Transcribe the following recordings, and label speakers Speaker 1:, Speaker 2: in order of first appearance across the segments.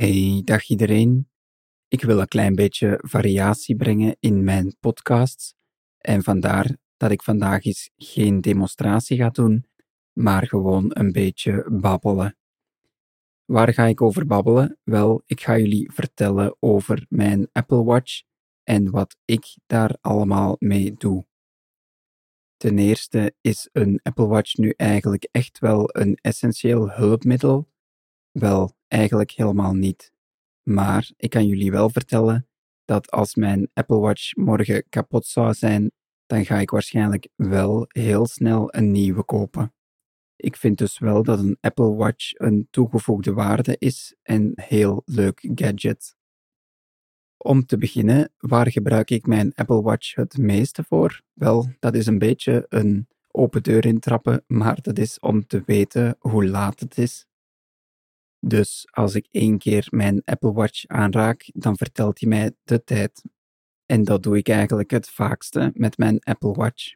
Speaker 1: Hey, dag iedereen. Ik wil een klein beetje variatie brengen in mijn podcasts en vandaar dat ik vandaag eens geen demonstratie ga doen, maar gewoon een beetje babbelen. Waar ga ik over babbelen? Wel, ik ga jullie vertellen over mijn Apple Watch en wat ik daar allemaal mee doe. Ten eerste is een Apple Watch nu eigenlijk echt wel een essentieel hulpmiddel. Wel, eigenlijk helemaal niet. Maar ik kan jullie wel vertellen dat als mijn Apple Watch morgen kapot zou zijn, dan ga ik waarschijnlijk wel heel snel een nieuwe kopen. Ik vind dus wel dat een Apple Watch een toegevoegde waarde is en heel leuk gadget. Om te beginnen, waar gebruik ik mijn Apple Watch het meeste voor? Wel, dat is een beetje een open deur intrappen, maar dat is om te weten hoe laat het is. Dus als ik één keer mijn Apple Watch aanraak, dan vertelt hij mij de tijd. En dat doe ik eigenlijk het vaakste met mijn Apple Watch.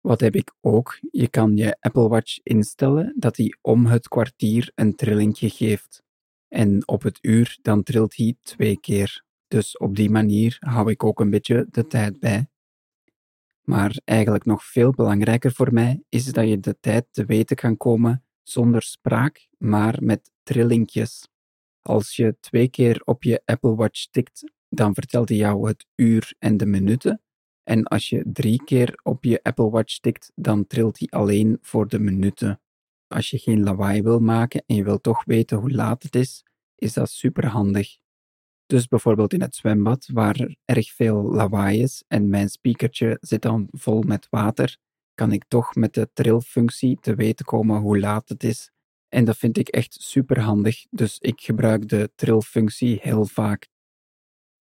Speaker 1: Wat heb ik ook? Je kan je Apple Watch instellen dat hij om het kwartier een trillingje geeft. En op het uur dan trilt hij twee keer. Dus op die manier hou ik ook een beetje de tijd bij. Maar eigenlijk nog veel belangrijker voor mij is dat je de tijd te weten kan komen zonder spraak, maar met trillingjes. Als je twee keer op je Apple Watch tikt, dan vertelt hij jou het uur en de minuten. En als je drie keer op je Apple Watch tikt, dan trilt hij alleen voor de minuten. Als je geen lawaai wil maken en je wil toch weten hoe laat het is, is dat super handig. Dus bijvoorbeeld in het zwembad, waar er erg veel lawaai is en mijn speakertje zit dan vol met water, kan ik toch met de trillfunctie te weten komen hoe laat het is. En dat vind ik echt super handig, dus ik gebruik de trillfunctie heel vaak.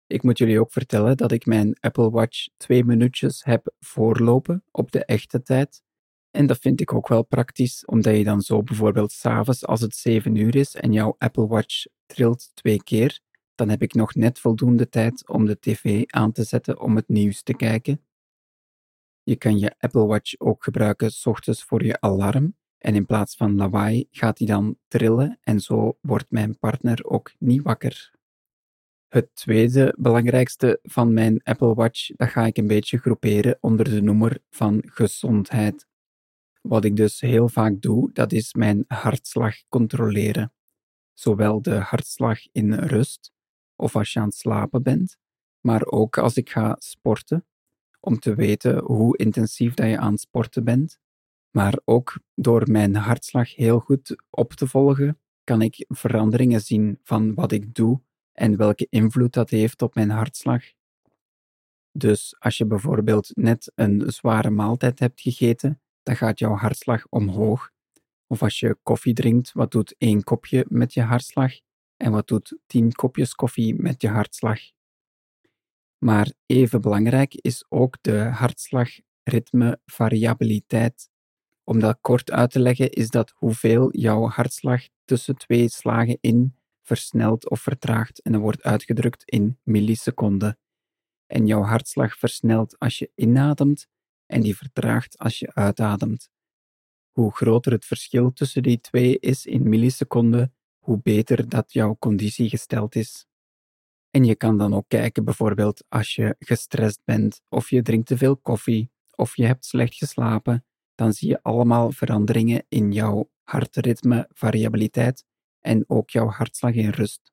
Speaker 1: Ik moet jullie ook vertellen dat ik mijn Apple Watch twee minuutjes heb voorlopen op de echte tijd. En dat vind ik ook wel praktisch, omdat je dan zo bijvoorbeeld s'avonds als het 7 uur is en jouw Apple Watch trilt twee keer, dan heb ik nog net voldoende tijd om de tv aan te zetten om het nieuws te kijken. Je kan je Apple Watch ook gebruiken s ochtends voor je alarm en in plaats van lawaai gaat hij dan trillen en zo wordt mijn partner ook niet wakker. Het tweede belangrijkste van mijn Apple Watch, dat ga ik een beetje groeperen onder de noemer van gezondheid. Wat ik dus heel vaak doe, dat is mijn hartslag controleren. Zowel de hartslag in rust, of als je aan het slapen bent, maar ook als ik ga sporten, om te weten hoe intensief dat je aan het sporten bent. Maar ook door mijn hartslag heel goed op te volgen, kan ik veranderingen zien van wat ik doe en welke invloed dat heeft op mijn hartslag. Dus als je bijvoorbeeld net een zware maaltijd hebt gegeten, dan gaat jouw hartslag omhoog. Of als je koffie drinkt, wat doet één kopje met je hartslag? En wat doet tien kopjes koffie met je hartslag? Maar even belangrijk is ook de hartslagritmevariabiliteit. Om dat kort uit te leggen, is dat hoeveel jouw hartslag tussen twee slagen in versnelt of vertraagt en dat wordt uitgedrukt in milliseconden. En jouw hartslag versnelt als je inademt en die vertraagt als je uitademt. Hoe groter het verschil tussen die twee is in milliseconden, hoe beter dat jouw conditie gesteld is. En je kan dan ook kijken, bijvoorbeeld als je gestrest bent, of je drinkt te veel koffie, of je hebt slecht geslapen, dan zie je allemaal veranderingen in jouw hartritme, variabiliteit en ook jouw hartslag in rust.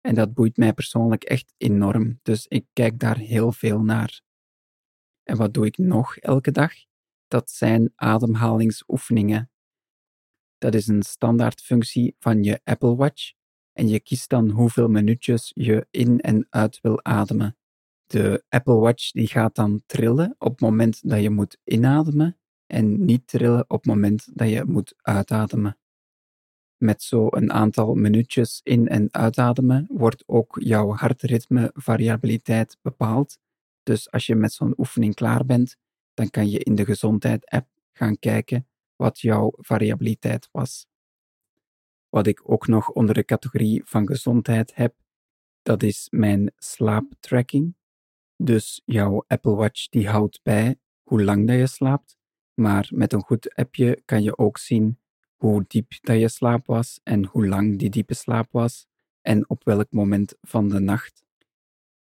Speaker 1: En dat boeit mij persoonlijk echt enorm, dus ik kijk daar heel veel naar. En wat doe ik nog elke dag? Dat zijn ademhalingsoefeningen. Dat is een standaardfunctie van je Apple Watch en je kiest dan hoeveel minuutjes je in en uit wil ademen. De Apple Watch die gaat dan trillen op het moment dat je moet inademen en niet trillen op het moment dat je moet uitademen. Met zo'n aantal minuutjes in- en uitademen wordt ook jouw hartritme variabiliteit bepaald. Dus als je met zo'n oefening klaar bent, dan kan je in de gezondheid-app gaan kijken wat jouw variabiliteit was. Wat ik ook nog onder de categorie van gezondheid heb, dat is mijn slaaptracking. Dus jouw Apple Watch die houdt bij hoe lang dat je slaapt, maar met een goed appje kan je ook zien hoe diep dat je slaap was en hoe lang die diepe slaap was. en op welk moment van de nacht.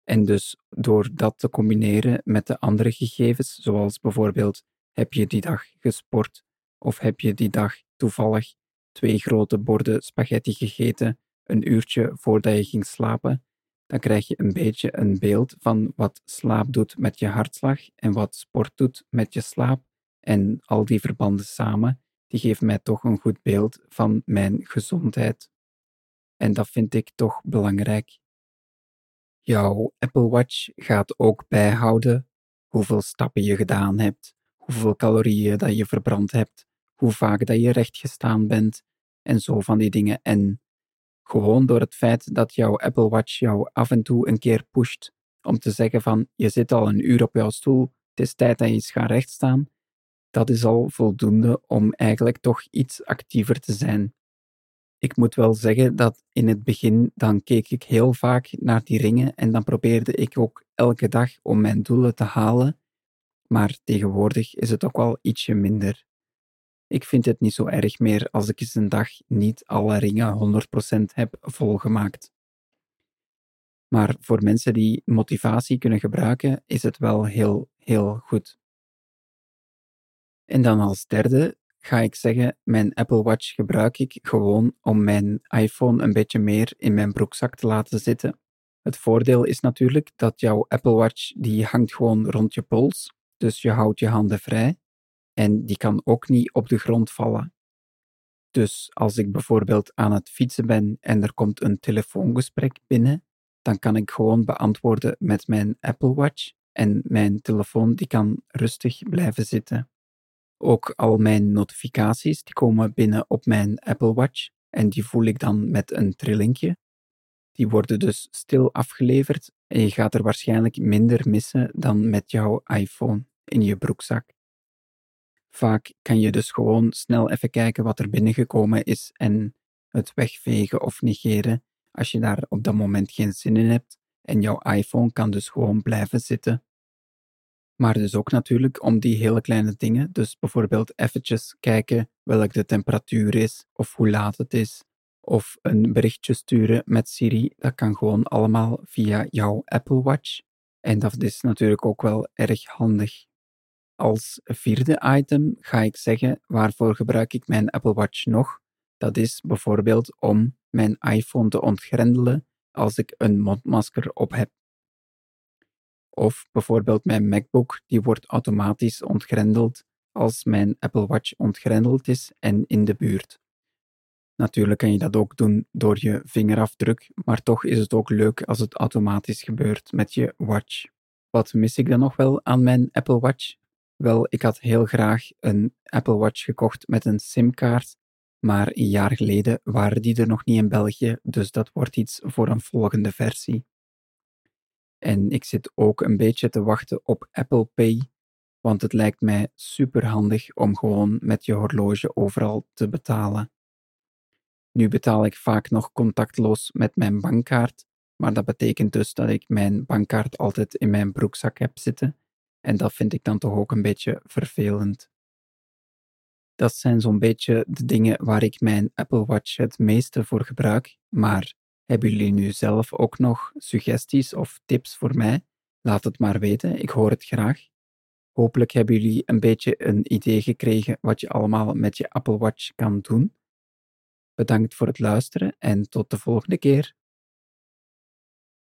Speaker 1: En dus door dat te combineren met de andere gegevens, zoals bijvoorbeeld heb je die dag gesport of heb je die dag toevallig twee grote borden spaghetti gegeten een uurtje voordat je ging slapen, dan krijg je een beetje een beeld van wat slaap doet met je hartslag en wat sport doet met je slaap. En al die verbanden samen, die geven mij toch een goed beeld van mijn gezondheid. En dat vind ik toch belangrijk. Jouw Apple Watch gaat ook bijhouden hoeveel stappen je gedaan hebt, hoeveel calorieën dat je verbrand hebt, hoe vaak dat je recht gestaan bent en zo van die dingen. En gewoon door het feit dat jouw Apple Watch jou af en toe een keer pusht om te zeggen van je zit al een uur op jouw stoel, het is tijd dat je eens gaat rechtstaan, dat is al voldoende om eigenlijk toch iets actiever te zijn. Ik moet wel zeggen dat in het begin dan keek ik heel vaak naar die ringen en dan probeerde ik ook elke dag om mijn doelen te halen, maar tegenwoordig is het ook wel ietsje minder. Ik vind het niet zo erg meer als ik eens een dag niet alle ringen 100% heb volgemaakt. Maar voor mensen die motivatie kunnen gebruiken, is het wel heel, heel goed. En dan als derde ga ik zeggen, mijn Apple Watch gebruik ik gewoon om mijn iPhone een beetje meer in mijn broekzak te laten zitten. Het voordeel is natuurlijk dat jouw Apple Watch die hangt gewoon rond je pols, dus je houdt je handen vrij en die kan ook niet op de grond vallen. Dus als ik bijvoorbeeld aan het fietsen ben en er komt een telefoongesprek binnen, dan kan ik gewoon beantwoorden met mijn Apple Watch en mijn telefoon die kan rustig blijven zitten. Ook al mijn notificaties die komen binnen op mijn Apple Watch en die voel ik dan met een trillingje. Die worden dus stil afgeleverd en je gaat er waarschijnlijk minder missen dan met jouw iPhone in je broekzak. Vaak kan je dus gewoon snel even kijken wat er binnengekomen is en het wegvegen of negeren als je daar op dat moment geen zin in hebt. En jouw iPhone kan dus gewoon blijven zitten. Maar dus ook natuurlijk om die hele kleine dingen, dus bijvoorbeeld eventjes kijken welke de temperatuur is of hoe laat het is, of een berichtje sturen met Siri, dat kan gewoon allemaal via jouw Apple Watch. En dat is natuurlijk ook wel erg handig. Als vierde item ga ik zeggen waarvoor gebruik ik mijn Apple Watch nog. Dat is bijvoorbeeld om mijn iPhone te ontgrendelen als ik een mondmasker op heb. Of bijvoorbeeld mijn MacBook, die wordt automatisch ontgrendeld als mijn Apple Watch ontgrendeld is en in de buurt. Natuurlijk kan je dat ook doen door je vingerafdruk, maar toch is het ook leuk als het automatisch gebeurt met je watch. Wat mis ik dan nog wel aan mijn Apple Watch? Wel, ik had heel graag een Apple Watch gekocht met een SIM-kaart, maar een jaar geleden waren die er nog niet in België, dus dat wordt iets voor een volgende versie. En ik zit ook een beetje te wachten op Apple Pay, want het lijkt mij super handig om gewoon met je horloge overal te betalen. Nu betaal ik vaak nog contactloos met mijn bankkaart, maar dat betekent dus dat ik mijn bankkaart altijd in mijn broekzak heb zitten en dat vind ik dan toch ook een beetje vervelend. Dat zijn zo'n beetje de dingen waar ik mijn Apple Watch het meeste voor gebruik. Maar hebben jullie nu zelf ook nog suggesties of tips voor mij? Laat het maar weten, ik hoor het graag. Hopelijk hebben jullie een beetje een idee gekregen wat je allemaal met je Apple Watch kan doen. Bedankt voor het luisteren en tot de volgende keer.